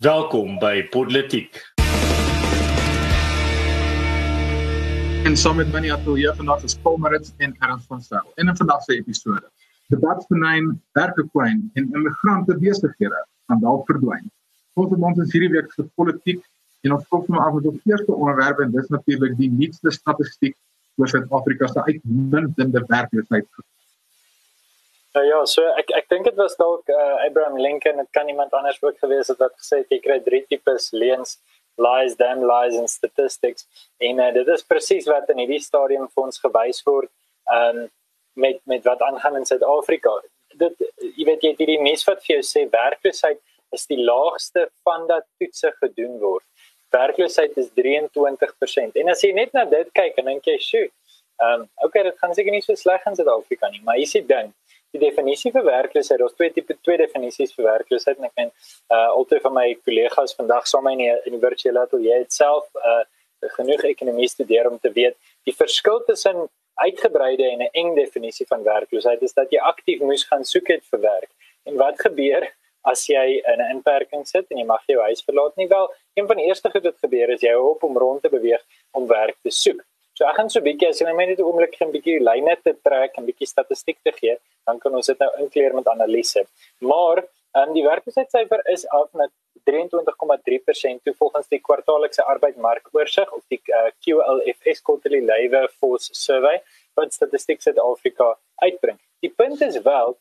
Welkom by Politiek. En saam met my ateljee vandag is Paul Maritz en Ernst van Sail. In 'n vandag se episode, debat benyn werkekwyn en immigrante besighede gaan dalk verdwyn. Ons het ons hierdie week vir politiek en ons kom maar af met ons eerste onderwerp en dis natuurlik die nuutste statistiek oor Suid-Afrika se uitmuntende werkloosheid. Uh, ja, so ek ek dink dit was dalk uh, Abraham Lincoln, dit kan iemand anders ook gewees het wat gesê het jy kry drie tipes leuns, lies, damn lies and statistics. En uh, dit is presies wat in hierdie stadium vir ons gewys word um met met wat aangaan in Suid-Afrika. Dit jy weet jy hierdie mes wat vir jou sê werkloosheid is die laagste van dat toetse gedoen word. Werkloosheid is 23%. En as jy net na dit kyk en dink jy, "Sjoe, ehm um, okay, dit gaan seker nie so sleg in Suid-Afrika nie, maar hier is die ding die definisie vir werkloosheid, daar's twee tipe twee definisies vir werkloosheid en ek meen uh altyd van my kollegas vandag saam in die in die virtuele ateljee self uh genoeg ekonomie studeer om te weet die verskil tussen uitgebreide en 'n eng definisie van werkloosheid is dat jy aktief moes gaan soek het vir werk. En wat gebeur as jy in 'n inperking sit en jy mag jou huis verlaat nie wel? Een van die eerste goed wat gebeur is jy hou op om rond te beweeg om werk te soek. So ek gaan so 'n bietjie as jy net 'n oomblik gaan 'n bietjie lyne te trek en bietjie statistiek te gee, dan kan ons dit nou inkleer met analise. Maar um, die werkloosheidsyfer is af met 23,3% toe volgens die kwartaallikse arbeidsmarkoorsig of die uh, QLFS quarterly labor force survey wat statistiek Suid-Afrika uitbring. Die punt is wel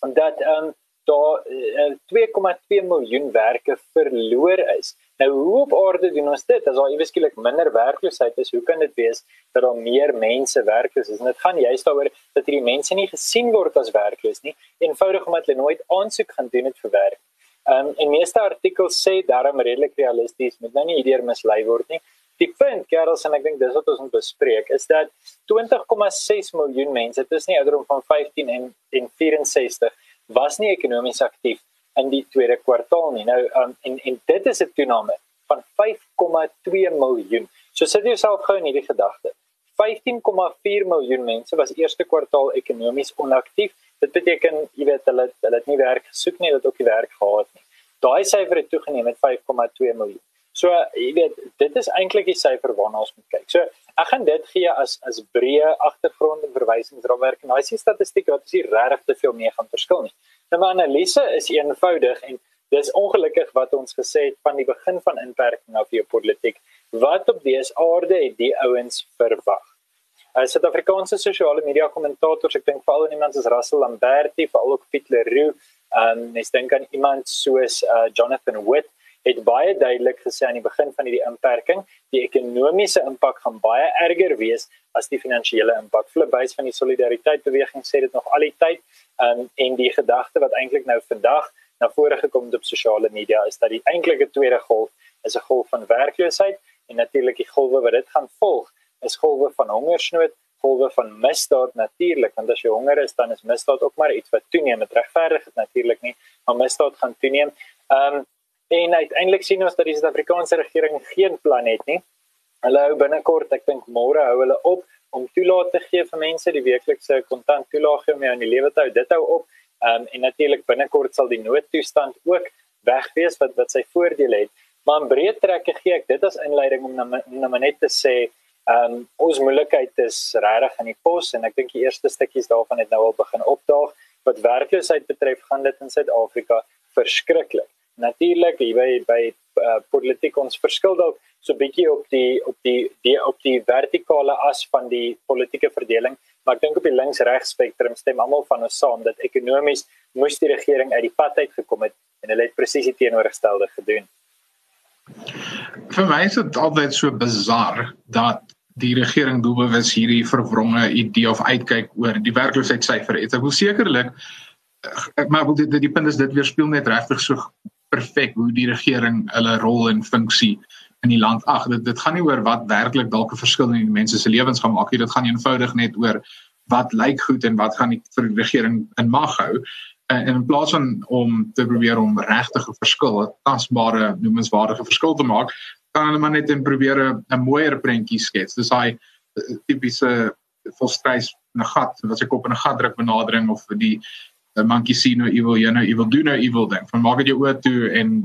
dat ehm um, daar uh, 2,2 miljoen werke verloor is. Nou hoe op aarde doen ons dit? As daar iewes skielik minder werkloosheid is, hoe kan dit wees dat daar meer mense werkloos is? En dit gaan juist daaroor dat hierdie mense nie gesien word as werkloos nie, eenvoudig omdat hulle nooit aansoek gaan doen het vir werk. Um, en meeste artikels sê daarom redelik realisties, moet nou nie hierdeur mislei word nie. Die punt, Karels, en ek dink dis wat ons moet bespreek, is dat 20,6 miljoen mense tussen die ouderdom van 15 en en 64 was nie ekonomies aktief in die tweede kwartaal nie. Nou um, en en dit is 'n toename van 5,2 miljoen. So sit jouself gou in hierdie gedagte. 15,4 miljoen mense was eerste kwartaal ekonomies onaktief. Dit beteken, jy weet, hulle hulle het nie werk gesoek nie, hulle het ook nie werk gehad nie. Daai syfer het toegeneem met 5,2 miljoen. So, jy weet, dit is eintlik die syfer waarna ons moet kyk. So, ek gaan dit gee as as breë agtergrond en verwysingsraamwerk. Nou, as jy statistiek wat is regtig te veel mee gaan verskil nie. Nou, my analise is eenvoudig en dis ongelukkig wat ons gesê het van die begin van inperking af hier politiek. Wat op dese aarde het die ouens verwag? As Suid-Afrikaanse sosiale media kommentators, ek dink veral iemand soos Russell Lamberti, veral ook Piet Leroux, um, ek dink aan iemand soos uh, Jonathan Witt het baie duidelik gesê aan die begin van hierdie inperking, die ekonomiese impak gaan baie erger wees as die finansiële impak. Flipbase van die solidariteit beweging sê dit nog al die tyd. Um, en die gedagte wat eintlik nou vandag na vore gekom het op sosiale media is dat die eintlike tweede golf is 'n golf van werkloosheid en natuurlik die golwe wat dit gaan volg is golwe van hongersnood, golwe van misdaad natuurlik want as jy honger is dan is misdaad ook maar iets wat toeneem. Dit regverdig dit natuurlik nie, maar misdaad gaan toeneem. Ehm um, En uiteindelik sien ons dat die Suid-Afrikaanse regering geen plan het nie. Hulle hou binnekort, ek dink môre hou hulle op om toelaat te gee vir mense die weeklikse kontant toelaag om jou in die lewe te hou. Dit hou op. Um, en natuurlik binnekort sal die noodtoestand ook weg wees wat wat sy voordele het. Maar in breë trekke gee ek dit as inleiding om na, na net te sê, ehm um, ons moeilikheid is regtig in die pos en ek dink die eerste stukkies daarvan het nou al begin opdaag. Wat werkloosheid betref, gaan dit in Suid-Afrika verskriklik natuurlik by by uh, politiek ons verskil dalk so bietjie op die op die die op die vertikale as van die politieke verdeling maar ek dink op die links-regs spektrum stem almal van ons saam dat ekonomies moes die regering uit die pad uit gekom het en hulle het presies die teenoorgestelde gedoen. Vir my is dit altyd so bizar dat die regering doelbewus hierdie verwronge idee of uitkyk oor die werkloosheidsyfer het. Ek wil sekerlik maar wil dit die punt is dit weerspieël net regtig so perfek hoe die regering hulle rol en funksie in die land ag dit dit gaan nie oor wat werklik dalk 'n verskil in die mense se lewens gaan maak nie. Dit gaan eenvoudig net oor wat lyk goed en wat gaan die vir die regering in mag hou. En in plaas van om te probeer om regtig 'n verskil 'n tasbare noemenswaardige verskil te maak kan hulle maar net en probeer 'n mooier prentjie skets. Dis daai eh, tipiese volstrys 'n gat wat se kop in 'n gat druk benadering of die 'n monkey see no evil, you know evil do no evil ding. Van maak dit jou oë toe en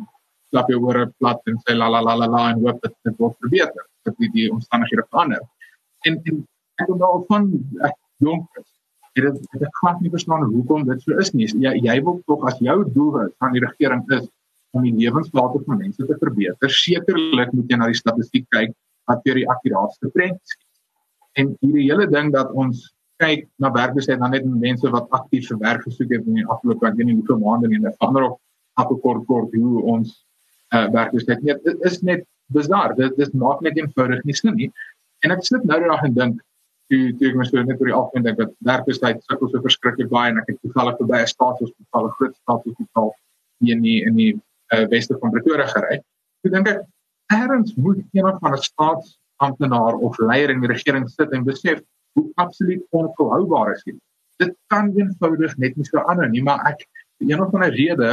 klap jou ore plat en sê la la la la la en hoop dit dit word verbeter dat die, die omstandighede verander. En en ek wil nou van ek jonk is. Dit is ek kan nie verstaan hoekom dit so is nie. Jy jy wil tog as jou doel van die regering is om die lewensstandard van mense te verbeter, sekerlik moet jy na die statistiek kyk wat vir die akkuraatste prent skep. En hierdie hele ding dat ons kyk na werkloosheid dan net mense wat aktief vir werk gesoek het in die afgelope ek weet nie hoeveel maande nie, en ander op op kort kort hoe ons uh, werkloosheid net is net bizar. Dit dis maak net eenvoudig nie sin nie. En ek sit nou daar en dink toe toe ek mens net oor die algemeen dink dat werkloosheid sukkel so verskriklik baie en ek het toevallig verby 'n staatshospitaal, 'n groot staatshospitaal hier in die in die uh, weste van Pretoria gery. Ek dink ek erns moet iemand van 'n staatsamptenaar of leier in die regering sit en besef hoe absoluut onvolhoubaar is dit. Dit kan eenvoudig net nie so aanhou nie, maar ek een of ander rede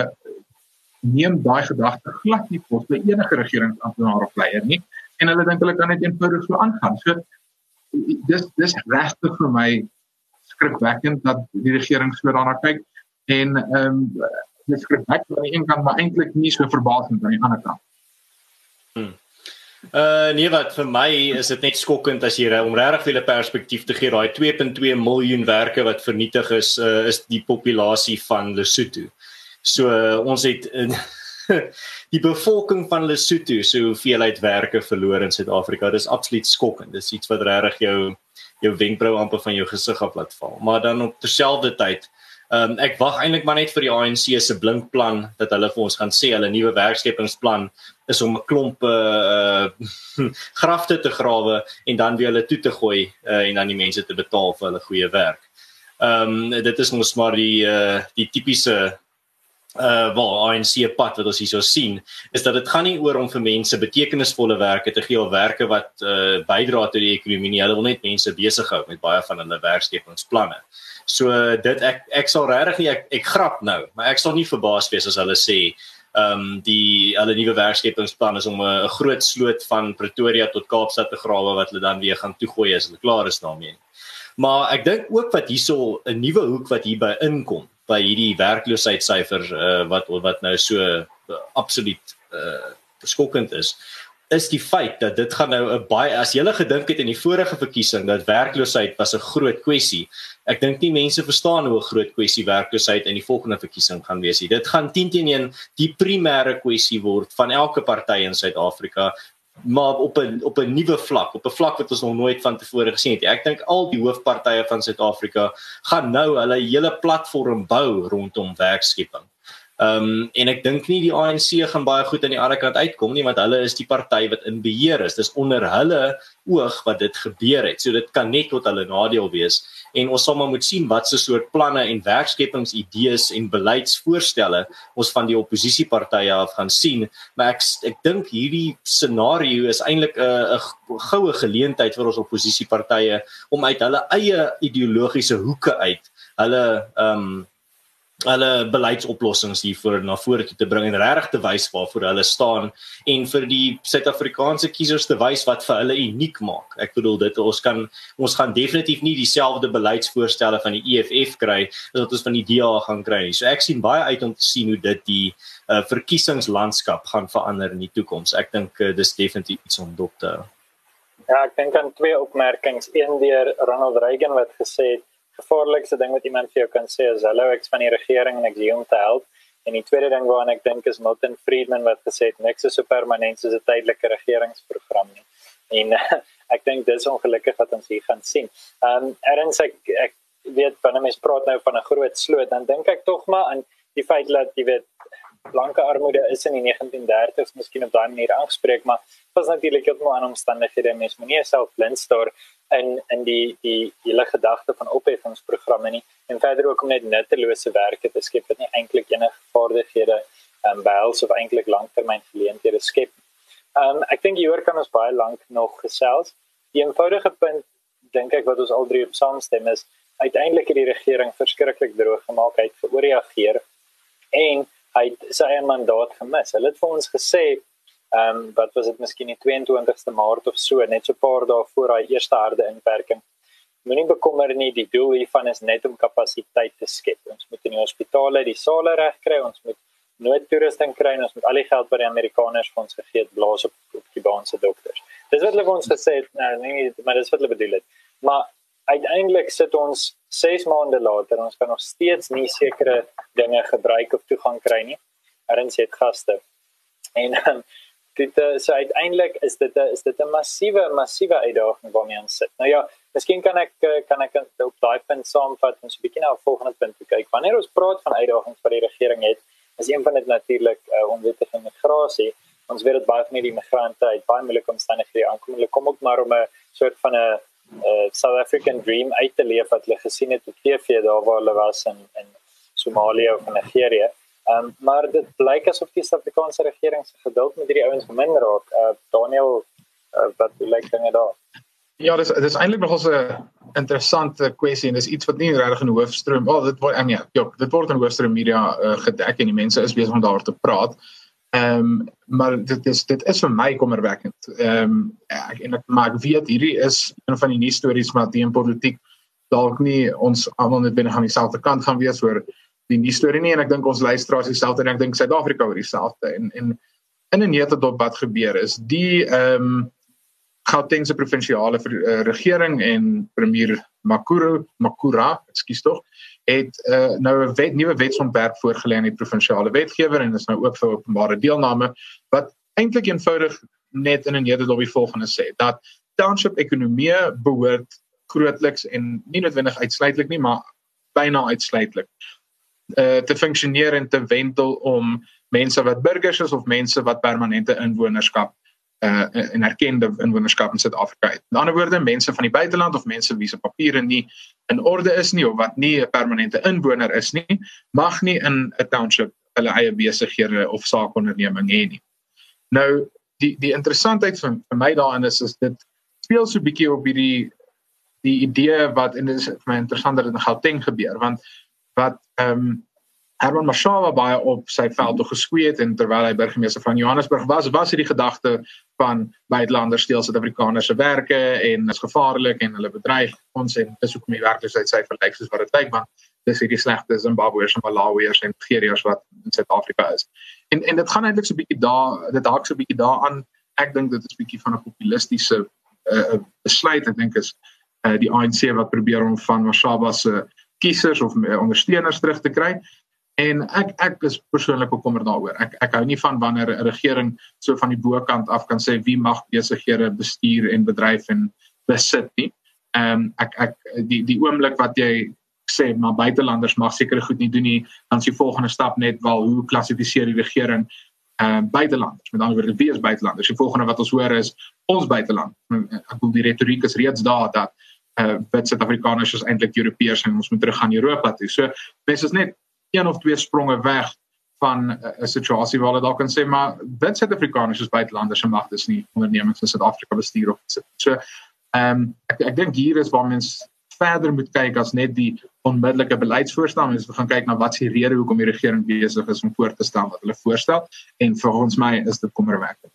neem daai gedagte glad nie kos by enige regeringsamptenaar of leier nie en hulle dink hulle kan net eenvoudig so aangaan. So dis dis regtig vir my skrikwekkend dat die regering so daarna kyk en ehm um, dit skrikwekkend aan die een kant maar eintlik nie so verbaasend aan die ander kant. Hmm. Uh nee wat vir my is dit net skokkend as jy om regtig vir 'n perspektief te gee daai 2.2 miljoen werke wat vernietig is uh, is die populasie van Lesotho. So uh, ons het in die bevolking van Lesotho so hoeveelheid werke verloor in Suid-Afrika. Dis absoluut skokkend. Dis iets wat regtig jou jou wenkbrau amper van jou gesig af laat val. Maar dan op terselfdertyd Ehm um, ek wag eintlik maar net vir die ANC se blink plan dat hulle vir ons gaan sê hulle nuwe werkskepingsplan is om 'n klomp uh grafte te grawe en dan weer hulle toe te gooi uh, en dan die mense te betaal vir hulle goeie werk. Ehm um, dit is mos maar die uh die tipiese uh wel ANC pad wat ons hierso sien is dat dit gaan nie oor om vir mense betekenisvolle werke te gee of werke wat uh bydra tot die ekonomie nie. Hulle wil net mense besig hou met baie van hulle werkskepingsplanne. So dit ek ek sal regtig nie ek ek grap nou, maar ek sal nie verbaas wees as hulle sê ehm um, die hulle nuwe werkskepingsplan is om 'n groot sloot van Pretoria tot Kaapstad te grawe wat hulle dan weer gaan toegooi as hulle klaar is daarmee. Maar ek dink ook wat hierso 'n nuwe hoek wat hierby inkom by hierdie werkloosheidssyfers uh, wat wat nou so uh, absoluut uh, skokkend is is die feit dat dit gaan nou 'n baie as jy gele gedink het in die vorige verkiesing dat werkloosheid was 'n groot kwessie. Ek dink nie mense verstaan hoe 'n groot kwessie werkloosheid in die volgende verkiesing gaan wees nie. Dit gaan 10 teen 1 die primêre kwessie word van elke party in Suid-Afrika maar op 'n op 'n nuwe vlak, op 'n vlak wat ons nog nooit van tevore gesien het. Ek dink al die hoofpartye van Suid-Afrika gaan nou hulle hele platform bou rondom werkskeping. Ehm um, en ek dink nie die ANC gaan baie goed aan die ander kant uitkom nie want hulle is die party wat in beheer is. Dis onder hulle oog wat dit gebeur het. So dit kan net tot hulle nadeel wees en ons sal maar moet sien wat se soort planne en werkskepingsidees en beleidsvoorstelle ons van die oppositiepartye af gaan sien. Maar ek ek dink hierdie scenario is eintlik 'n 'n goue geleentheid vir ons oppositiepartye om uit hulle eie ideologiese hoeke uit hulle ehm um, hulle beleidsoplossings hier voor na vore toe te bring en regtig te wys waarvoor hulle staan en vir die Suid-Afrikaanse kiesers te wys wat vir hulle uniek maak. Ek bedoel dit ons kan ons gaan definitief nie dieselfde beleidsvoorstelle van die EFF kry as wat ons van die DA gaan kry. So ek sien baie uit om te sien hoe dit die uh, verkiesingslandskap gaan verander in die toekoms. Ek dink uh, dis definitief iets om dop te hou. Ja, ek dink aan twee opmerkings. Een deur Ronald Reagan wat gesê het gevaarlikste ding wat iemand vir jou kan sê is hallo ek's van die regering en ek hier om te help. En die tweede ding waaraan ek dink is Milton Friedman wat gesê het niks is so permanent soos 'n tydelike regeringsprogram nie. En ek dink dis ongelukkig wat ons hier gaan sien. Ehm um, erns ek ek weet wanneer mens praat nou van 'n groot sloot dan dink ek tog maar aan die feit dat jy weet blanke armoede is in die 1930s miskien op daai manier aangespreek maar was natuurlik ook maar aan omstandighede mens moet nie self blind staar in in die die hele gedagte van opheffingsprogramme nie en verder ook om net nuttelose werke te skep wat nie eintlik enige vaardighede um, behels of eintlik langtermyn geleenthede skep. Um, ek dink hieroor kan ons baie lank nog gesels. Die eenvoudige punt dink ek wat ons al drie op saamstem is uiteindelik het die regering verskriklik droog gemaak uit geoorreageer en hy het sy eie mandaat gemis. Hulle het vir ons gesê Ehm um, wat was dit miskien die 22ste Maart of so, net so 'n paar dae voor daai eerste harde inperking. Moenie bekommer nie, die doel hiervan is net om kapasiteit te skep. Ons moet in die hospitale die sale regkry, ons moet nooit toerusting kry en ons moet al die geld by die Amerikaners vir ons gegee het blaas op op die baanse dokters. Dis wat hulle ons gesê het, nou nee, maar dis wat hulle bedoel het. Maar uiteindelik sit ons 6 maande later ons kan nog steeds nie sekere dinge gebruik of toegang kry nie. Erns het gaste. En um, dit uh, so uiteindelik is dit 'n is dit 'n massiewe massiewe uitdaging waarmee ons sit. Nou ja, miskien kan ek eh, kan ek op daai punt saamvat en so 'n bietjie na 'n volgende punt kyk. Wanneer ons praat van uitdagings wat die regering het, is een van dit natuurlik uh, onwettige migrasie. Ons weet dat baie van die migrante uit baie moeilike omstandighede aankom. Hulle kom ook maar om 'n soort van 'n uh, South African dream uit te leef wat hulle gesien het op TV daar waar hulle was in in Somalië of Nigerië. Ehm um, maar dit blyk asof die Suid-Afrikaanse regering se geduld met hierdie ouens verminder raak. Uh Daniel uh, wat lyk dinge daar? Ja, dis dis eintlik nogals 'n interessante kwessie en dis iets wat nie regtig in hoofstroom, wel dit word nee, ja, dit word in hoofstroom media uh, gedek en die mense is besig om daar te praat. Ehm um, maar dit is dit is vir my kommerwekkend. Ehm um, ek en ek maar ek weet hierdie is een van die nuus stories maar die in politiek dalk nie ons almal net binne aan dieselfde kant gaan wees oor die nuus storie nie en ek dink ons luisteraars dieselfde en ek dink Suid-Afrika oor dieselfde en en in 'n nette dop wat gebeur is die ehm um, Gautengse provinsiale uh, regering en premier Makuru Makura, ekskuus tog, het uh, nou 'n wet, nuwe wetsontwerp voorgelê aan die provinsiale wetgewer en is nou ook vir openbare deelname wat eintlik eenvoudig net in 'n nette dop die volgende sê dat township ekonomie behoort grootliks en nie noodwendig uitsluitlik nie, maar byna uitsluitlik uh, te funksioneer en te wendel om mense wat burgers is of mense wat permanente inwonerskap uh en erkende inwonerskap in Suid-Afrika het. In ander woorde, mense van die buiteland of mense wie se papiere nie in orde is nie of wat nie 'n permanente inwoner is nie, mag nie in 'n township hulle eie besighede of saakonderneming hê nie. Nou die die interessantheid van vir my daarin is is dit speel so 'n bietjie op hierdie die idee wat en dit is vir my interessant dat dit in Gauteng gebeur want wat ehm um, Herman Mashaba baie op sy veld toe geskwee het en terwyl hy burgemeester van Johannesburg was, was dit die gedagte van buitelanders steel Suid-Afrikaners se werke en is gevaarlik en hulle bedreig ons en dis hoekom die werkloosheid sy verlyk soos wat dit lyk want dis hierdie slegte Zimbabweërs en Malawiërs en Nigeriërs wat in Suid-Afrika is. En en dit gaan eintlik so 'n bietjie daar dit haak so 'n bietjie daaraan. Ek dink dit is bietjie van 'n populistiese uh, besluit. Ek dink is uh, die ANC wat probeer om van Mashaba se uh, kiesers of ondersteuners terug te kry. En ek ek is persoonlik bekommerd daaroor. Ek ek hou nie van wanneer 'n regering so van die bokant af kan sê wie mag besighede bestuur en bedryf en besit nie. Ehm um, ek ek die die oomblik wat jy sê maar buitelanders mag seker goed nie doen nie, dan is die volgende stap net wel hoe klassifiseer die regering ehm uh, buitelanders. Met ander woorde, wie is buitelanders? Die volgende wat ons hoor is ons buiteland. Ek bedoel die retoriek is reeds daar dat uh wit Suid-Afrikaners is eintlik Europeërs en ons moet terug gaan Europa toe. So mense is net een of twee spronge weg van 'n uh, situasie waar hulle dalk kan sê maar wit Suid-Afrikaners is buitelanders en mag dis nie ondernemings in Suid-Afrika bestuur of so. So ehm um, ek ek dink hier is waar mense verder moet kyk as net die onmiddellike beleidsvoorstel. Ons gaan kyk na wat se rede hoekom die regering besig is om voor te stel wat hulle voorstel en vir ons my is dit kommerwekkend.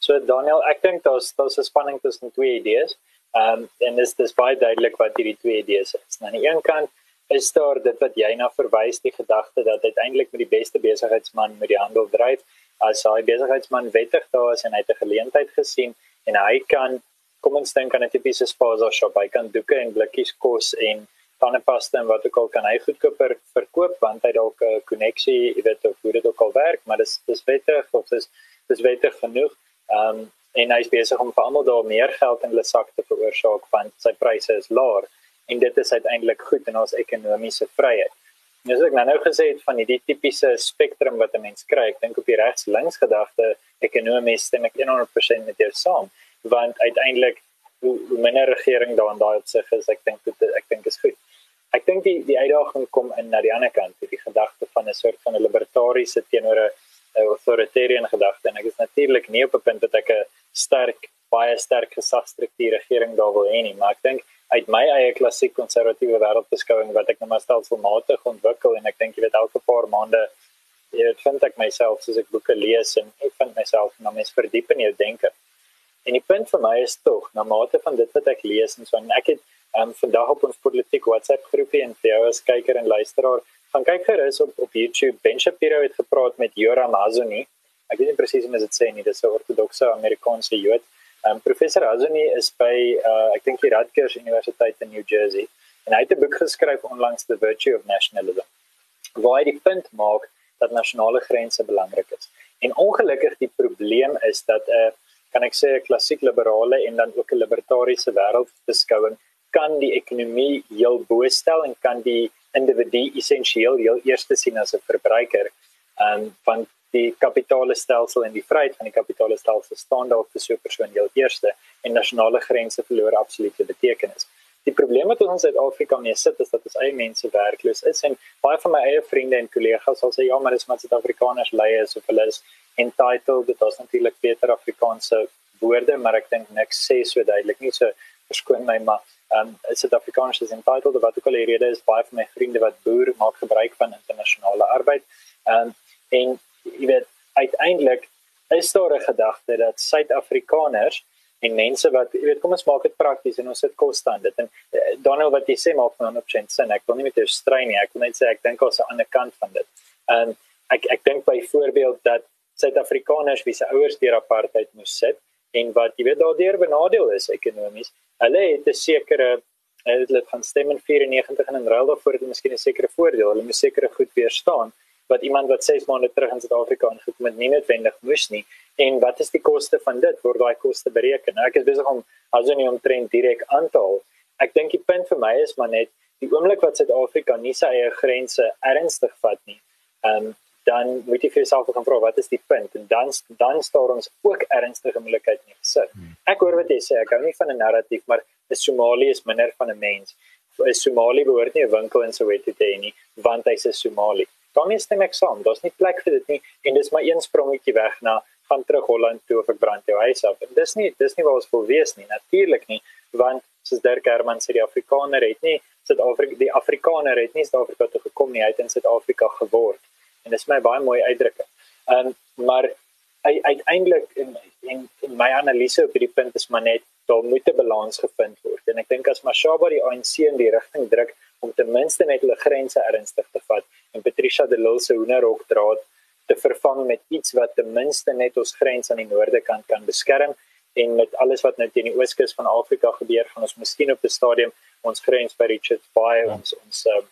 So Daniel, ek dink daar's daar's 'n spanning tussen twee idees. Ehm um, en dis dis baie duidelik wat hierdie twee idees is. Nou, aan die een kant is daar dit wat jy na verwys die gedagte dat uiteindelik met die beste besigheidsman met die handel dryf. As hy besigheidsman wettig daar is en hy het 'n geleentheid gesien en hy kan kom ons dink aan 'n tipiese spaza shop. Hy kan doeke en blikkies kos en tandepasta en wat ook al kan hy goedkoper verkoop want hy dalk 'n koneksie jy weet of hoe dit ook al werk maar dis dis wettig of dis dis wettig genoeg. Ehm um, en hy is besig om vir almal daar meer geld in hulle sak te veroorsaak want sy pryse is laag en dit is uiteindelik goed in ons ekonomiese vryheid. Nou as ek nou, nou gesê het van hierdie tipiese spektrum wat 'n mens kry, ek dink op die regs-links gedagte ekonomies stem ek 100% met jou saam want uiteindelik hoe, hoe minder regering daar aan daai opsig is, ek dink dit ek dink is goed. Ek dink die die uitdaging kom in na die ander kant, die gedagte van 'n soort van 'n libertariese teenoor 'n authoritarian gedagte en ek is natuurlik nie op 'n punt dat ek 'n sterk baie sterk gesagstruktuur regering daar wil hê nie maar ek dink uit my eie klassiek konservatiewe wêreldbeskouing wat ek nou maar stelselmatig ontwikkel en ek dink jy weet elke paar maande jy weet vind ek myself soos ek boeke lees en ek vind myself na mens verdiep in jou denke. En die punt vir my is tog na mate van dit wat ek lees en so en ek het um, vandag op ons politiek WhatsApp groepie en vir jou as kyker en luisteraar gaan kyk gerus op op YouTube. Ben Shapiro het gepraat met Yoram Hazony. Ek weet nie presies hoe dit sê nie, dis 'n ortodokse Amerikaanse Jood. Um, professor Hazony is by uh, ek dink die Rutgers Universiteit in New Jersey en hy het 'n boek geskryf onlangs The Virtue of Nationalism. Waar hy die punt maak dat nasionale grense belangrik is. En ongelukkig die probleem is dat 'n uh, kan ek sê 'n klassiek liberale en dan ook 'n libertariese wêreldbeskouing kan die ekonomie heel bo stel en kan die individu essensieel heel eerste sien as 'n verbruiker. Ehm um, van die kapitaalstelsel en die vryheid van die kapitaalstelsel staan daar vir so 'n persoon heel eerste en nasionale grense verloor absolute betekenis. Die probleem wat ons in Suid-Afrika mee sit is dat ons eie mense werkloos is en baie van my eie vriende en kollegas sal sê ja, maar dis maar Suid-Afrikaners lei is of hulle is entitled dit is natuurlik beter Afrikaanse woorde maar ek dink niks sê so duidelik nie so verskoon my maar um Suid-Afrikaners is entitled wat ook al die rede is baie van my vriende wat boer maak gebruik van internasionale arbeid. Um en jy weet uiteindelik is daar 'n gedagte dat Suid-Afrikaners en mense wat jy weet kom ons maak dit prakties en ons sit kos staan dit. En uh, Donald wat jy sê maak van 100% sin. Ek wil nie met jou strei nie. Ek wil net sê ek dink ons aan 'n ander kant van dit. En ek ek dink byvoorbeeld dat Suid-Afrikaners wie se ouers deur apartheid moes sit en wat jy weet daardeur benadeel is ekonomies. Hulle het 'n sekere hulle gaan stem in 94 en in ruil daarvoor het hulle miskien 'n sekere voordeel. Hulle moet sekere goed weerstaan wat iemand wat 6 maande terug in Suid-Afrika ingekom het nie noodwendig moes nie. En wat is die koste van dit? Word daai koste bereken? Nou ek is besig om om trend direk aantal. Ek dink die punt vir my is maar net die oomblik wat Suid-Afrika nie sy eie grense ernstig vat nie. Ehm um, dan moet jy vir jouself gaan vra wat is die punt en dan dan staar ons ook ernstige moeilikheid in gesig. Hmm. Ek hoor wat jy sê, ek hou nie van 'n narratief, maar 'n Somali is minder van 'n mens. 'n Somali behoort nie 'n winkel in Soweto te hê nie, want hy's 'n Somali. Dan is dit eksaam, daar's nie plek vir dit nie en dis maar een sprongetjie weg na gaan terug Holland toe of ek brand jou huis af. En dis nie dis nie waar ons wil wees nie, natuurlik nie, want soos Dirk Herman sê die Afrikaner het nie Suid-Afrika die Afrikaner het nie Suid-Afrika toe gekom nie, hy het in Suid-Afrika geword en dit is my baie mooi uitdrukking. Ehm um, maar uiteindelik in in in my analise op hierdie punt is maar net daar moet 'n balans gevind word en ek dink as Mashaba die ANC in die rigting druk om ten minste net hulle grense ernstig te vat en Patricia de Lille se hoenderhok draad te vervang met iets wat ten minste net ons grens aan die noorde kant kan beskerm en met alles wat nou teen die ooskus van Afrika gebeur gaan ons miskien op 'n stadium ons grens by Richards Bay ons ons um,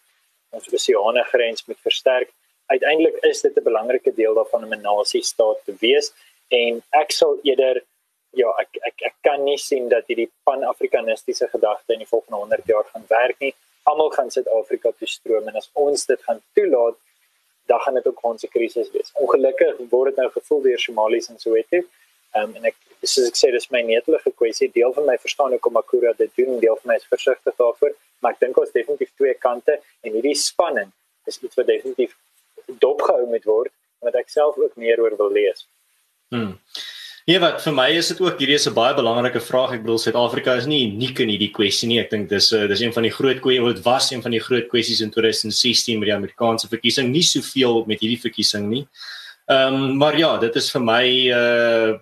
ons oseane grens moet versterk uiteindelik is dit 'n belangrike deel daarvan om 'n nasie staat te wees en ek sal eerder ja ek ek ek kan nie sien dat hierdie pan-afrikanistiese gedagte in die volgende 100 jaar gaan werk nie. Almal gaan Suid-Afrika toe stroom en as ons dit gaan toelaat, dan gaan dit ook ons krisis wees. Ongelukkig word dit nou gevoel deur Somaliërs en Soweto. Um, en ek soos ek sê dis my netelige kwessie. Deel van my verstaan hoekom Akura dit doen, deel van my is versigtig daarvoor, maar ek dink ons definitief twee kante en hierdie spanning is iets wat definitief dopgehou moet word wat ek self ook meer oor wil lees. Hmm. Ja, wat vir my is dit ook hierdie is 'n baie belangrike vraag. Ek bedoel Suid-Afrika is nie uniek in hierdie kwessie nie. Ek dink dis uh, dis een van die groot kwessies wat was een van die groot kwessies in 2016 met die Amerikaanse verkiesing. Nie soveel met hierdie verkiesing nie. Ehm um, maar ja, dit is vir my uh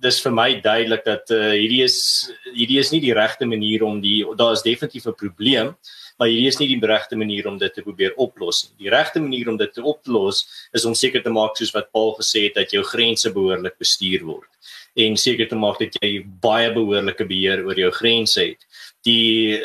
dis vir my duidelik dat uh, hierdie is hierdie is nie die regte manier om die daar is definitief 'n probleem maar hierdie is nie die regte manier om dit te probeer oplos nie. Die regte manier om dit te oplos is om seker te maak soos wat Paul gesê het dat jou grense behoorlik bestuur word en seker te maak dat jy baie behoorlike beheer oor jou grense het. Die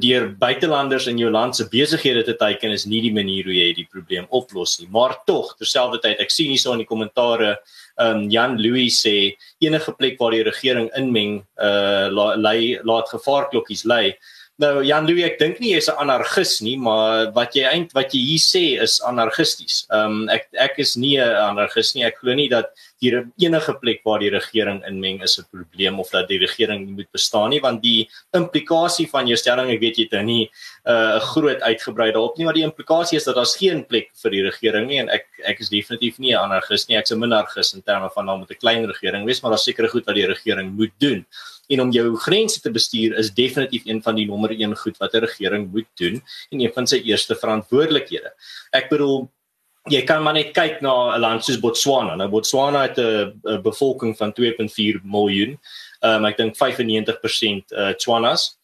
deur buitelanders in jou land se besighede te teiken is nie die manier hoe jy die probleem oplos nie. Maar tog, terselfdertyd, ek sien hierso in die kommentare, ehm um, Jan Louis sê enige plek waar die regering inmeng, uh lei laat gevaarklokkies lei. Nou Jan Louw ek dink nie jy's 'n anargis nie, maar wat jy eint wat jy hier sê is anargisties. Ehm um, ek ek is nie 'n anargis nie. Ek glo nie dat hier enige plek waar die regering inmeng is 'n probleem of dat die regering nie moet bestaan nie, want die implikasie van jou stelling, ek weet jy het nou nie uh, 'n uh, groot uitgebrei daarop nie, maar die implikasie is dat daar's geen plek vir die regering nie en ek ek is definitief nie 'n anargis nie. Ek's 'n minargis in terme van nou met 'n klein regering wees, maar daar's sekere goed wat die regering moet doen en om jou grense te bestuur is definitief een van die nommer 1 goed wat 'n regering moet doen en een van sy eerste verantwoordelikhede. Ek bedoel jy kan maar net kyk na 'n land soos Botswana. Nou Botswana het 'n bevolking van 2.4 miljoen. Ehm um, ek dink 95% uh Tswanas.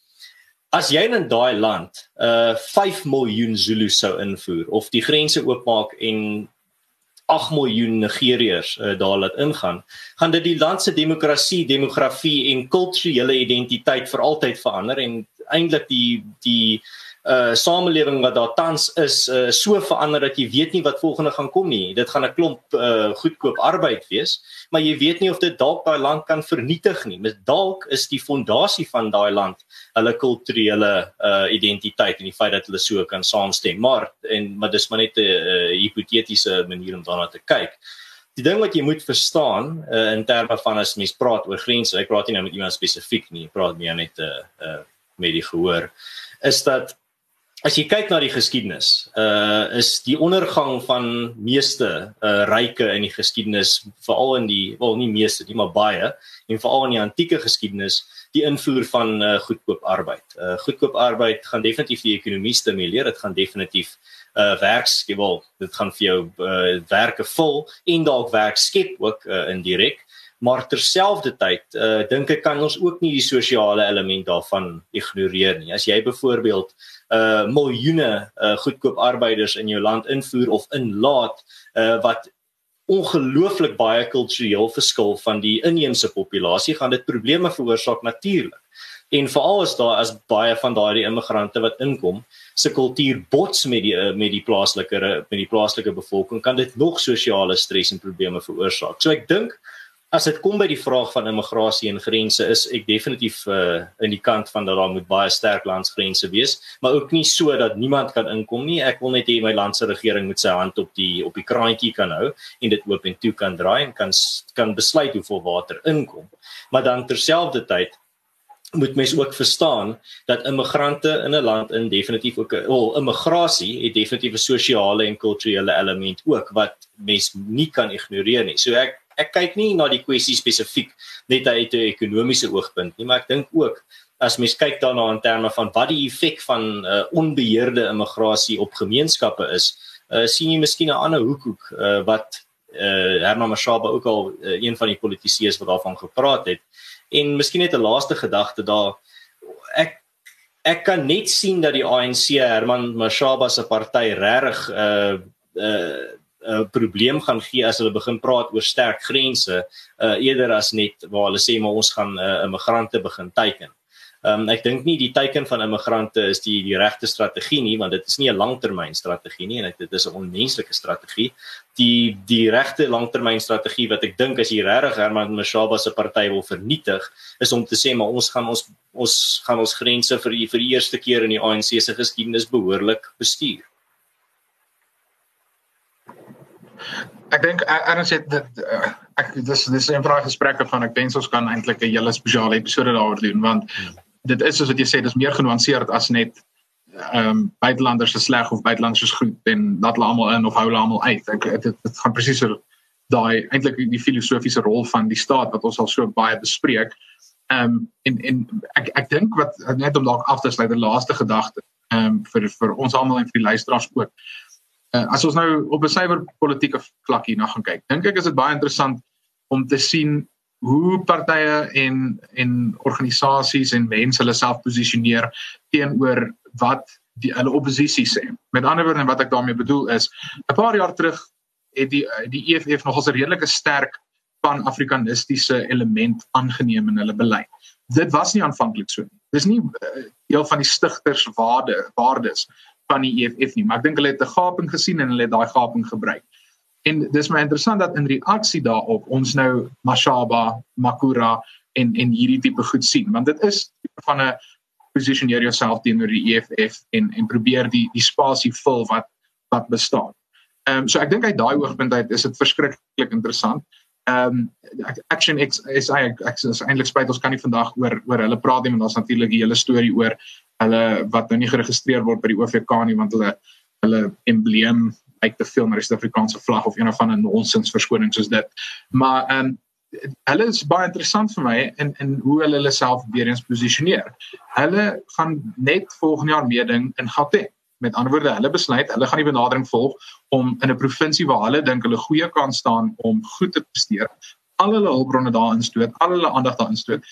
as jy in daai land uh 5 miljoen Zulu sou invoer of die grense oopmaak en 8 miljoen Nigeriërs uh, daar laat ingaan, gaan dit die land se demokrasie, demografie en kulturele identiteit vir altyd verander en eintlik die die uh samelewing wat daar tans is uh so verander dat jy weet nie wat volgende gaan kom nie. Dit gaan 'n klomp uh goedkoop arbeid wees, maar jy weet nie of dit dalk daai land kan vernietig nie. Mis dalk is die fondasie van daai land hulle kulturele uh identiteit en die feit dat hulle so kan saamstem. Maar en maar dis maar net 'n uh, hipotetiese manier om daarna te kyk. Die ding wat jy moet verstaan uh, in terme van as mens praat oor grense, ek praat nie nou met iemand spesifiek nie, ek praat meer net 'n uh, uh, met die gehoor, is dat as jy kyk na die geskiedenis, uh is die ondergang van meeste uh ryke in die geskiedenis, veral in die wel nie meeste nie, maar baie en veral in die antieke geskiedenis, die invoer van uh goedkoop arbeid. Uh goedkoop arbeid gaan definitief die ekonomie stimuleer, dit gaan definitief uh werkskewel, dit gaan vir jou uh werke vul en dalk werk skep ook uh indirek. Maar terselfdertyd uh dink ek kan ons ook nie die sosiale element daarvan ignoreer nie. As jy byvoorbeeld uh miljoene uh goedkoop arbeiders in jou land invoer of inlaat uh wat ongelooflik baie kultureel verskil van die inheemse populasie gaan dit probleme veroorsaak natuurlik. En veral as daar as baie van daardie immigrante wat inkom se kultuur bots met die met die plaaslike met die plaaslike bevolking kan dit nog sosiale stres en probleme veroorsaak. So ek dink as dit kom by die vraag van immigrasie en grense is ek definitief uh, in die kant van dat daar moet baie sterk landsgrense wees, maar ook nie so dat niemand kan inkom nie. Ek wil net hê my land se regering moet sy hand op die op die kraantjie kan hou en dit oop en toe kan draai en kan kan besluit hoeveel water inkom. Maar dan terselfdertyd moet mens ook verstaan dat immigrante in 'n land in definitief ook wel immigrasie het definitief 'n sosiale en kulturele element ook wat mens nie kan ignoreer nie. So ek ek kyk nie na die kwessie spesifiek net uit 'n ekonomiese oogpunt nie, maar ek dink ook as mens kyk daarna in terme van wat die effek van uh, onbeheerde immigrasie op gemeenskappe is, uh, sien jy miskien 'n ander hoek hoek uh, wat uh, Herman Mashaba ook al uh, een van die politici is wat daarvan gepraat het. En miskien net 'n laaste gedagte daar ek ek kan net sien dat die ANC Herman Mashaba se party regtig uh uh 'n uh, probleem gaan gee as hulle begin praat oor sterk grense uh, eerder as net waar hulle sê maar ons gaan uh, immigrante begin teiken. Um, ek dink nie die teiken van immigrante is die die regte strategie nie want dit is nie 'n langtermyn strategie nie en dit is 'n onmenslike strategie. Die die regte langtermynstrategie wat ek dink as jy regtig Herman Mashaba se party wil vernietig is om te sê maar ons gaan ons ons gaan ons grense vir die, vir die eerste keer in die ANC se geskiedenis behoorlik bestuur. Ek dink Aaron sê dit uh, ek dis dis 'n vraag gesprekke van ek dink ons kan eintlik 'n hele spesiale episode daaroor doen want dit is soos wat jy sê dis meer genuanceerd as net ehm um, buitelanders is sleg of buitelanders is goed en dat hulle almal in of hou hulle almal uit. Ek dit dit gaan presies so daai eintlik die filosofiese rol van die staat wat ons al so baie bespreek. Ehm um, en en ek ek dink wat net om dalk af te sluit 'n laaste gedagte ehm um, vir vir ons almal en vir die luisteraars ook uh, as ons nou op 'n suiwer politieke vlak hier na gaan kyk, dink ek is dit baie interessant om te sien hoe partye en en organisasies en mense hulle self posisioneer teenoor wat die hulle oppositie sê. Met ander woorde wat ek daarmee bedoel is, 'n paar jaar terug het die die EFF nogals 'n redelike sterk van afrikanistiese element aangeneem in hulle beleid. Dit was nie aanvanklik so nie. Dis nie uh, deel van die stigters waarde waardes van die EFF nie, maar ek dink hulle het 'n gaping gesien en hulle het daai gaping gebruik. En dis my interessant dat in reaksie daarop ons nou Mashaba, Makura en en hierdie tipe goed sien, want dit is van 'n positioneer jouself teenoor die EFF en en probeer die die spasie vul wat wat bestaan. Ehm um, so ek dink uit daai oogpunt uit is dit verskriklik interessant. Ehm um, Action X is ek ek is eintlik spyt ons kan nie vandag oor oor hulle praat nie want daar's natuurlik die hele storie oor hulle wat nou nie geregistreer word by die OVK nie want hulle hulle embleem uit te veel na die Suid-Afrikaanse vlag of een of ander nonsens verskoning soos dit. Maar ehm um, hulle is baie interessant vir my in in hoe hulle hulle self weer eens posisioneer. Hulle gaan net volgende jaar meeding in Gauteng. Met ander woorde, hulle besluit, hulle gaan die benadering volg om in 'n provinsie waar hulle dink hulle goeie kans staan om goed te presteer, al hulle hulpbronne daarin stoot, al hulle aandag daarin stoot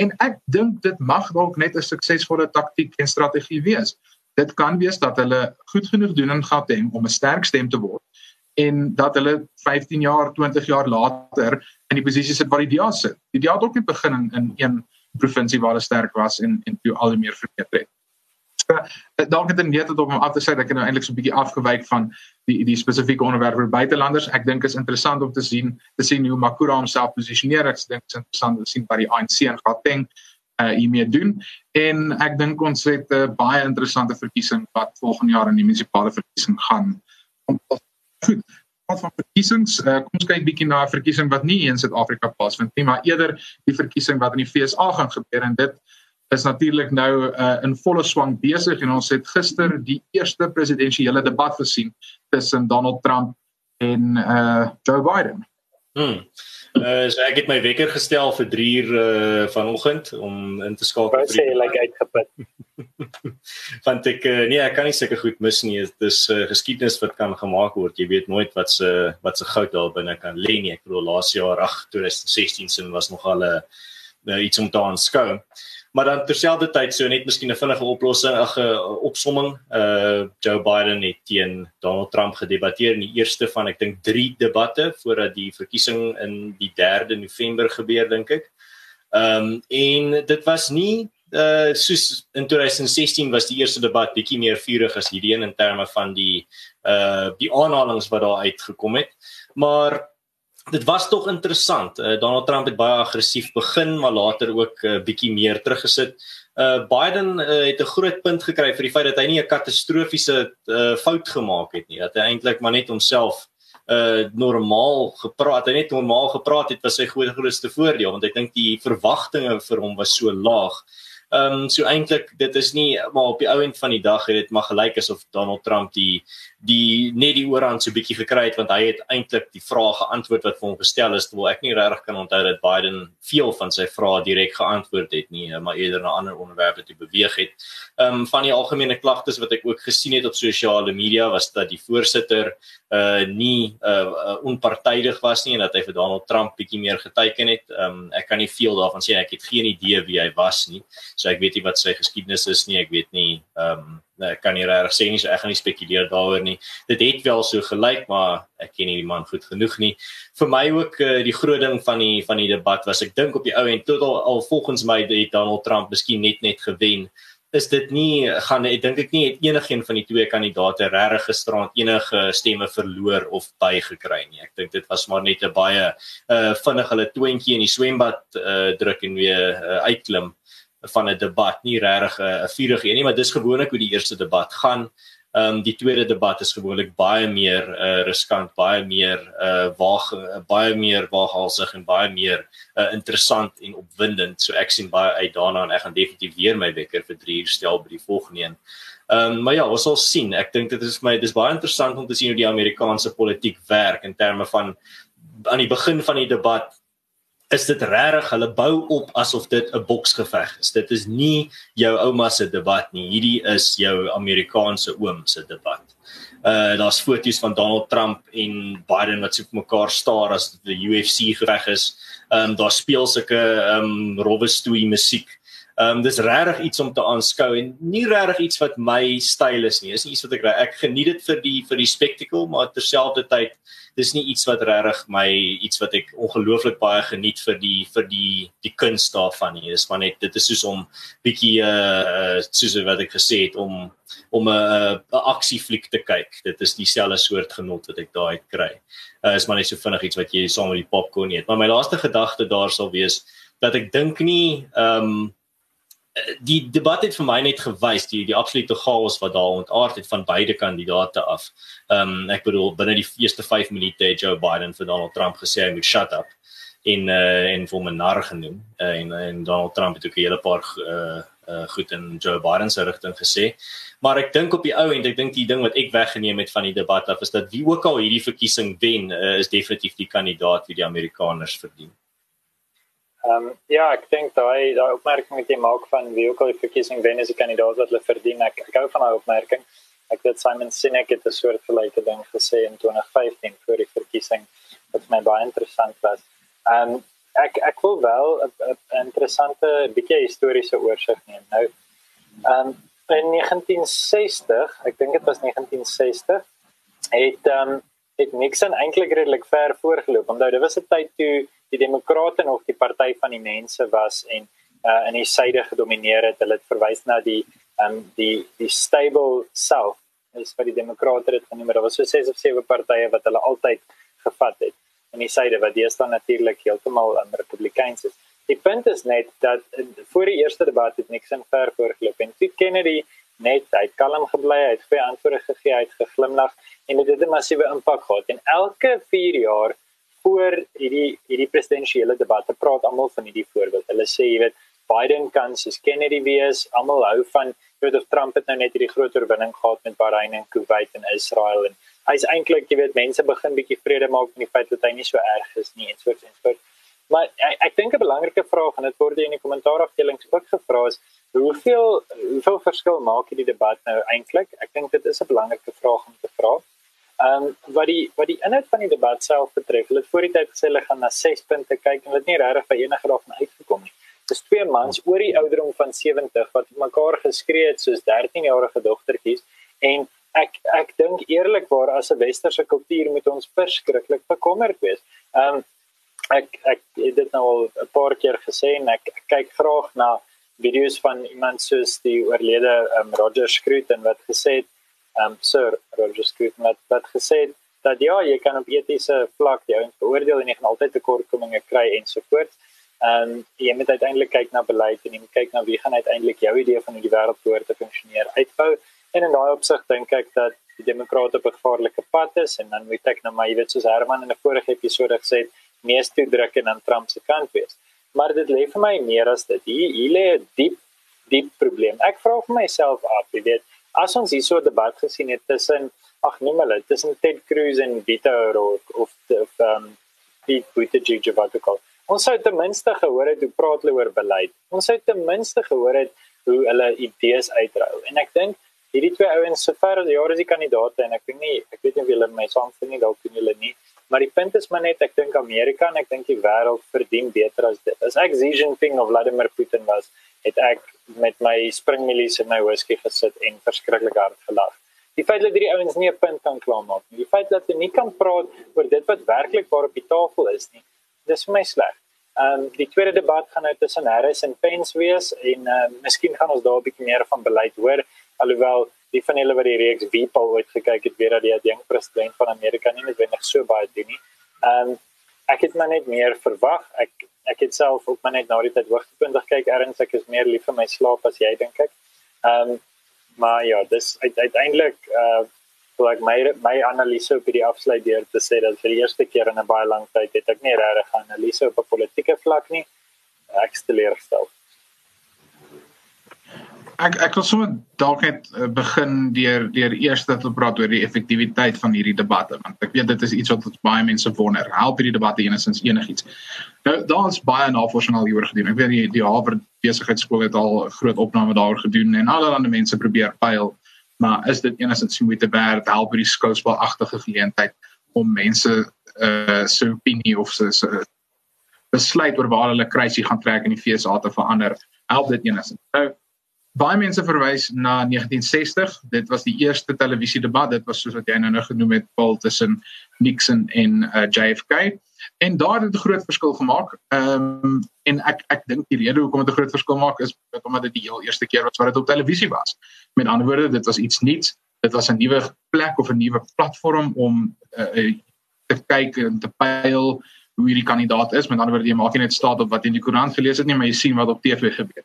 En ek dink dit mag dalk net 'n suksesvolle taktiek en strategie wees. Dit kan wees dat hulle goed genoeg doen in Gauteng om 'n sterk stem te word en dat hulle 15 jaar, 20 jaar later in die posisie sit waar die DA sit. Die DA het ook nie begin in, in een provinsie waar hulle sterk was en en toe al meer verbeter het. So dalk het dit net om af te sê dat ek nou eintlik so 'n bietjie afgewyk van die die spesifieke onderwerp vir buitelanders. Ek dink is interessant om te sien te sien hoe Makura homself posisioneer. Ek dink is interessant om te sien wat die ANC en Gauteng uh hiermee doen. En ek dink ons het 'n uh, baie interessante verkiesing wat volgende jaar in die munisipale verkiesing gaan. Goed. Wat van verkiesings? Uh, kom ons kyk bietjie na 'n verkiesing wat nie in Suid-Afrika plaasvind nie, maar eerder die verkiesing wat in die FSA gaan gebeur en dit is natuurlik nou uh, in volle swang besig en ons het gister die eerste presidensiële debat gesien tussen Donald Trump en uh, Joe Biden. Hmm. Uh, so ek het my wekker gestel vir 3 uur uh, vanoggend om in te skakel vir die like uitgeput. Want ek uh, nee, ek kan nie seker goed mis nie. Dit is uh, geskiedenis wat kan gemaak word. Jy weet nooit wat se wat se goud daar binne kan lê nie. Ek bedoel laas jaar, ag 2016 sin was nog al 'n uh, iets om te aanskou. Maar dan terselfdertyd so net miskien 'n vinnige oplossing, 'n opsomming. Uh Joe Biden het teen Donald Trump gedebatteer in die eerste van ek dink 3 debatte voordat die verkiesing in die 3de November gebeur dink ek. Ehm um, en dit was nie uh soos in 2016 was die eerste debat bietjie meer vurig as hierdie een in terme van die uh die aanhalinge wat daar uitgekom het. Maar dit was tog interessant. Uh, Donald Trump het baie aggressief begin, maar later ook 'n uh, eh, bietjie meer teruggesit. Uh Biden uh, het 'n groot punt gekry vir die feit dat hy nie 'n katastrofiese uh, fout gemaak het nie. Dat hy eintlik maar net homself uh normaal gepraat. Hy net normaal gepraat het was sy grootste voordeel want ek dink die verwagtinge vir hom was so laag. Ehm um, so eintlik dit is nie maar op die ou end van die dag het dit maar gelyk asof Donald Trump die die net die oorhand so bietjie gekry het want hy het eintlik die vrae geantwoord wat vir hom gestel is terwyl ek nie regtig kan onthou dat Biden veel van sy vrae direk geantwoord het nie maar eerder na ander onderwerpe toe beweeg het. Ehm um, van die algemene klagtes wat ek ook gesien het op sosiale media was dat die voorsitter uh nie uh onpartydig was nie en dat hy vir Donald Trump bietjie meer geteken het. Ehm um, ek kan nie veel daarvan sê ek het geen idee wie hy was nie. So ek weet nie wat sy geskiedenis is nie. Ek weet nie ehm um, ek kan nie regtig sê nie, so ek gaan nie spekuleer daaroor nie. Dit het wel so gelyk, maar ek ken nie die man goed genoeg nie. Vir my ook uh, die groot ding van die van die debat was ek dink op die ou en tot al, al volgens my het Donald Trump miskien net net gewen is dit nie gaan ek dink ek nie het enigiets van die twee kandidaate regtig gisterand enige stemme verloor of bygekry nie. Ek dink dit was maar net 'n baie uh vinnig hulle twintjie in die swembad uh druk en weer uh, uitklim van 'n debat, nie regtig 'n vurige een nie, maar dis gewoonlik hoe die eerste debat gaan. Ehm um, die tweede debat is gewoonlik baie meer uh riskant, baie meer uh waag baie meer waaghalsig en baie meer uh interessant en opwindend. So ek sien baie uit daarna en ek gaan definitief weer my wekker vir 3 uur stel by die volgende een. Ehm um, maar ja, ons sal sien. Ek dink dit is vir my dis baie interessant om te sien hoe die Amerikaanse politiek werk in terme van aan die begin van die debat is dit regtig hulle bou op asof dit 'n boksgeveg is. Dit is nie jou ouma se debat nie. Hierdie is jou Amerikaanse oom se debat. Uh daar's foto's van Donald Trump en Biden wat so op mekaar staar as die UFC geveg is. Um daar speel sulke um rowwe stoei musiek. Um dis regtig iets om te aanskou en nie regtig iets wat my styl is nie. Is nie iets wat ek ek geniet dit vir die vir die spektakel, maar terselfdertyd dis nie iets wat regtig my iets wat ek ongelooflik baie geniet vir die vir die die kuns daarvan nie. Dis maar net dit is soos om bietjie uh soos wat ek gesê het om om 'n 'n aksiefliek te kyk. Dit is dieselfde soort genot wat ek daai kry. Uh is maar net so vinnig iets wat jy saam met die popcorn eet. Maar my laaste gedagte daar sal wees dat ek dink nie ehm um, die debat het vir my net gewys die die absolute chaos wat daar ontaard het van beide kandidate af. Ehm um, ek bedoel binne die eerste 5 minute het Joe Biden vir Donald Trump gesê hy moet shut up in uh in vir 'n nar genoem uh, en en Donald Trump het ook 'n hele paar uh uh goed in Joe Biden se rigting gesê. Maar ek dink op die ou end ek dink die ding wat ek weggeneem het van die debat af is dat wie ook al hierdie verkiesing wen uh, is definitief die kandidaat wie die Amerikaners verdien. Ehm um, ja, ek dink daai daai opmerking wat jy maak van wie ook al die verkiesing wen is die kandidaat wat hulle verdien. Ek ek hou van daai opmerking. Ek het Simon Sinek het 'n soort gelyke ding gesê in 2015 voor die verkiesing wat my baie interessant was. En ek ek wil wel 'n interessante bietjie historiese oorsig neem. Nou, ehm um, in 1960, ek dink dit was 1960, het ehm um, het Nixon eintlik redelik ver voorgeloop. Onthou, dit was 'n tyd toe die demokrate nog die party van die mense was en uh in die suide gedomeineer het. Hulle het verwys na die um, die die stable south is vir die demokrate dit genoem. Daar was so ses of sewe partye wat hulle altyd gevat het in die suide wat deesdae natuurlik heeltemal um, republikeins is. Die punt is net dat uh, voor die eerste debat het Nixon ver voorgeloop en toe Kennedy net hy kalm gebly, hy het twee antwoorde gegee, hy het geglimlag en dit het 'n massiewe impak gehad. En elke 4 jaar voor hierdie hierdie presidentsiële debatte praat almal van hierdie voorbeeld. Hulle sê jy weet Biden kan soos Kennedy wees, almal hou van jy weet of Trump het nou net hierdie groot oorwinning gehad met Bahrain en Kuwait en Israel en hy's eintlik jy weet mense begin bietjie vrede maak met die feit dat hy nie so erg is nie en so en so. Maar ek, ek dink 'n belangrike vraag en dit word in die kommentaarafdeling ook gevra is hoeveel hoeveel verskil maak hierdie debat nou eintlik? Ek dink dit is 'n belangrike vraag om. Ehm um, wat die wat die inhoud van die debat self betref, hulle het voor die tyd gesê hulle gaan na 6 punte kyk en hulle het nie regtig by enige daarvan uitgekom nie. Dis twee mans oor die ouderdom van 70 wat mekaar geskree het soos 13-jarige dogtertjies en ek ek dink eerlikwaar as 'n westerse kultuur moet ons verskriklik bekommerd wees. Ehm um, ek ek het dit nou al 'n paar keer gesê en ek, ek kyk graag na video's van iemand soos die oorlede um, Roger Scruton wat gesê het um Sir Roger Scruton het wat gesê dat ja, jy kan op etiese vlak jou beoordeel en jy gaan altyd tekortkominge kry en so voort. En jy moet uiteindelik kyk na beleid en jy moet kyk na wie gaan uiteindelik jou idee van hoe die wêreld behoort te funksioneer uitbou. En in daai opsig dink ek dat die demokrate op 'n gevaarlike pad is en dan moet ek nou maar jy weet soos Herman in 'n vorige episode gesê het, mees toe druk en aan Trump se kant wees. Maar dit lê vir my meer as dit. Hier, hier lê 'n diep diep probleem. Ek vra vir myself af, jy weet, as ons hierso 'n debat gesien het tussen ag noem hulle tussen Ted Cruz en Beto O'Rourke of of um Pete Buttigieg of wat ook al. Ons sou ten minste gehoor het hoe praat hulle oor beleid. Ons sou ten minste gehoor het hoe hulle idees uitrou. En ek dink hierdie twee ouens sover as jare is die kandidaate en ek dink nie ek weet nie of hulle my saamstem nie dalk doen hulle nie. Maar die punt is maar net ek dink Amerika en ek dink die wêreld verdien beter as dit. As ek Xi Jinping of Vladimir Putin was, het ek met my springmilies in my whisky gesit en verskriklik hard gelag. Die feit dat hierdie ouens nie 'n punt kan klaarmaak nie. Die feit dat hulle nie kan praat oor dit wat werklik waar op die tafel is nie. Dis vir my sleg. Ehm um, die tweede debat gaan nou tussen Harris en Pence wees en ehm uh, miskien gaan ons daar 'n bietjie meer van beleid hoor alhoewel die van hulle wat die reeks Weepal ooit gekyk het, weet dat die adjunk president van Amerika nie noodwendig so baie doen nie. Ehm um, ek het maar net meer verwag. Ek ek het self ook maar net na die tyd hoogtepuntig kyk erns ek is meer lief vir my slaap as jy dink ek. Ehm um, maar ja, dis uiteindelik uh so ek my my analise op die afsluit deur te sê dat vir die eerste keer in 'n baie lang tyd het ek nie regtig 'n analise op 'n politieke vlak nie. Ek steleer gestel ek ek wil sommer dalk net uh, begin deur deur eers te praat oor die effektiwiteit van hierdie debatte want ek weet dit is iets wat baie mense wonder. Help hierdie debatte enigstens enigiets? Nou daar's baie navorsing al hieroor gedoen. Ek weet die die Harvard besigheidskool het al 'n groot opname daaroor gedoen en allerlei mense probeer pyl, maar is dit enigstens moeite werd? Help hierdie skouspelagtige geleentheid om mense uh se opinie of se se besluit oor waar hulle kruisie gaan trek in die FSA te verander? Help dit enigstens? Nou baie mense verwys na 1960. Dit was die eerste televisiedebat. Dit was soos wat jy nou nou genoem het, Paul tussen Nixon en uh, JFK. En daar het 'n groot verskil gemaak. Ehm um, en ek ek dink die rede hoekom dit 'n groot verskil maak is omdat dit die heel eerste keer was wat dit op televisie was. Met ander woorde, dit was iets nuuts. Dit was 'n nuwe plek of 'n nuwe platform om uh, te kyk en te pyl hoe hierdie kandidaat is. Met ander woorde, jy maak nie net staat op wat in die koerant gelees het nie, maar jy sien wat op TV gebeur.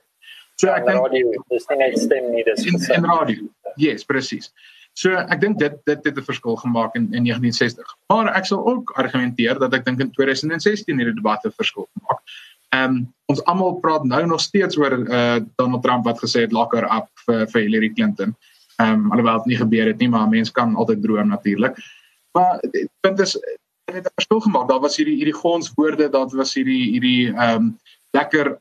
So ek dink radio, dis nie net stem nie, dis in, in radio. Yes, presies. So ek dink dit dit het 'n verskil gemaak in in 1960. Maar ek sal ook argumenteer dat ek dink in 2016 hierdie debatte verskil gemaak. Ehm um, ons almal praat nou nog steeds oor uh Donald Trump wat gesê het locker up vir vir Hillary Clinton. Ehm um, alhoewel dit nie gebeur het nie, maar mense kan altyd droom natuurlik. Maar dit punt is dit het 'n verskil gemaak. Daar was hierdie hierdie gonswoorde, daar was hierdie hierdie ehm um, lekker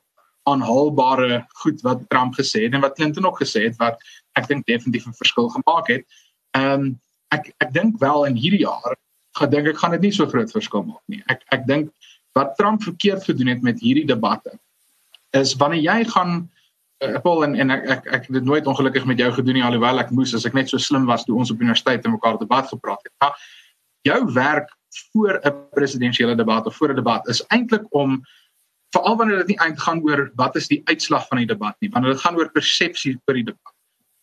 aanhaalbare goed wat Trump gesê het en wat Clinton ook gesê het wat ek dink definitief 'n verskil gemaak het. Ehm um, ek ek dink wel in hierdie jaar gedink ek gaan dit nie so groot verskil maak nie. Ek ek dink wat Trump verkeerd gedoen het met hierdie debatte is wanneer jy gaan uh, Paul en en ek ek ek het dit nooit ongelukkig met jou gedoen nie alhoewel ek moes as ek net so slim was toe ons op universiteit en mekaar debat gepraat het. Maar jou werk voor 'n presidentsiële debat of voor 'n debat is eintlik om veral wanneer dit nie eintlik gaan oor wat is die uitslag van die debat nie, wanneer dit gaan oor persepsie oor die debat.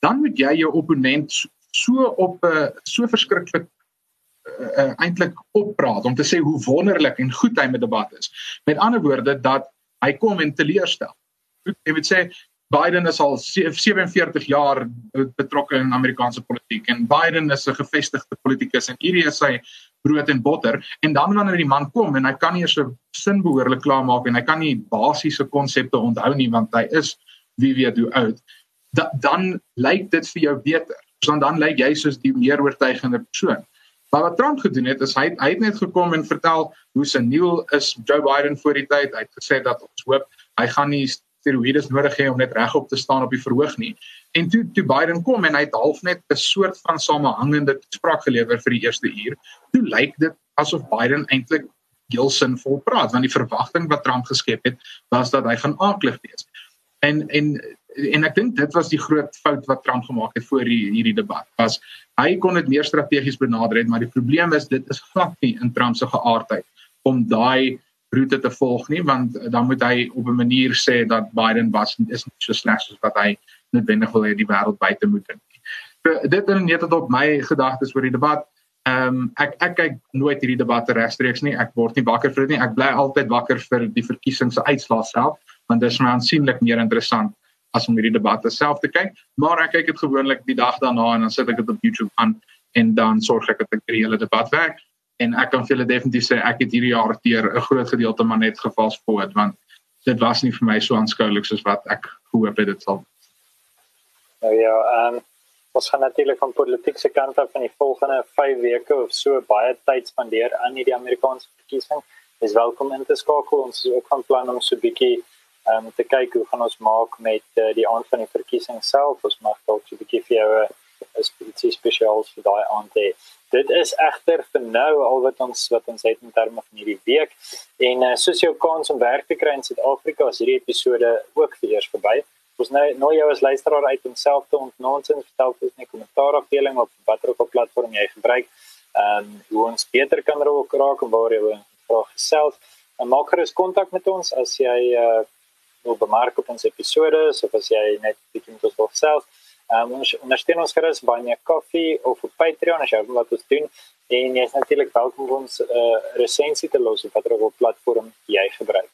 Dan moet jy jou opponent so op 'n uh, so verskriklik uh, uh, eintlik oppraat om te sê hoe wonderlik en goed hy met debat is. Met ander woorde dat hy kom en teleurstel. Jy moet sê Biden is al 47 jaar betrokke in Amerikaanse politiek en Biden is 'n gevestigde politikus en hierdie is sy brood en botter en dan wanneer die man kom en hy kan nie 'n sin behoorlik klaarmaak en hy kan nie basiese konsepte onthou nie want hy is wie weet hoe oud da, dan lyk dit vir jou beter. So dan lyk jy soos die meer oortuigende persoon. Maar wat Trump gedoen het is hy hy het net gekom en vertel hoe seniel is Joe Biden voor die tyd. Hy het gesê dat ons hoop hy gaan nie steroïdes nodig hê om net regop te staan op die verhoog nie. En toe toe Biden kom en hy het half net 'n soort van samehangende spraak gelewer vir die eerste uur. Toe lyk dit asof Biden eintlik heel sinvol praat want die verwagting wat Trump geskep het was dat hy gaan aaklig wees. En en en ek dink dit was die groot fout wat Trump gemaak het voor die, hierdie debat. Was hy kon dit meer strategies benader het, maar die probleem is dit is glad nie in Trump se geaardheid om daai roete te volg nie want dan moet hy op 'n manier sê dat Biden was is nie so sleg soos wat hy noodwendig wil hê die wêreld buite moet dink. So dit is net tot my gedagtes oor die debat. Ehm um, ek ek kyk nooit hierdie debatte regstreeks nie. Ek word nie wakker vir dit nie. Ek bly altyd wakker vir die verkiesings se uitslae self want dit is my aansienlik meer interessant as om hierdie debatte self te kyk. Maar ek kyk dit gewoonlik die dag daarna en dan sit ek dit op YouTube aan en dan sorg ek dat ek die hele debat werk en ek kan vir julle definitief sê ek het hierdie jaar teer 'n groot gedeelte maar net gevals voort want dit was nie vir my so aanskoulik soos wat ek gehoop het dit sal. Nou ja, ehm um, ons gaan natuurlik van politieke kant af in die volgende 5 weke of so baie tyd spandeer aan hierdie Amerikaanse verkiesing. Dis welkom in te skakel. Ons is ook van plan om so 'n bietjie ehm um, te kyk hoe gaan ons maak met uh, die aand van die verkiesing self. Ons mag dalk so 'n bietjie vir jou 'n spesifieke spesiaal vir daai aand hê dit is egter vir nou al wat ons wat ons het in terme van hierdie week en uh, soos jou kans om werk te kry in Suid-Afrika is hierdie episode ook vir eers verby. Ons nou nou jou as luisteraar uit homself te ontnonsens vertel ons net kommentaar afdeling op watter ook op platform jy gebruik. Ehm um, hoe ons beter kan raak raak en waar jy vrae gesels. En maak gerus kontak met ons as jy uh, wil bemark op ons episode of as jy net bietjie met ons wil gesels. Um, ondersteun ons gerus by Nia Coffee of op Patreon as jy wil wat ons doen en jy is natuurlik welkom om ons uh, resensie te los op watter platform jy gebruik.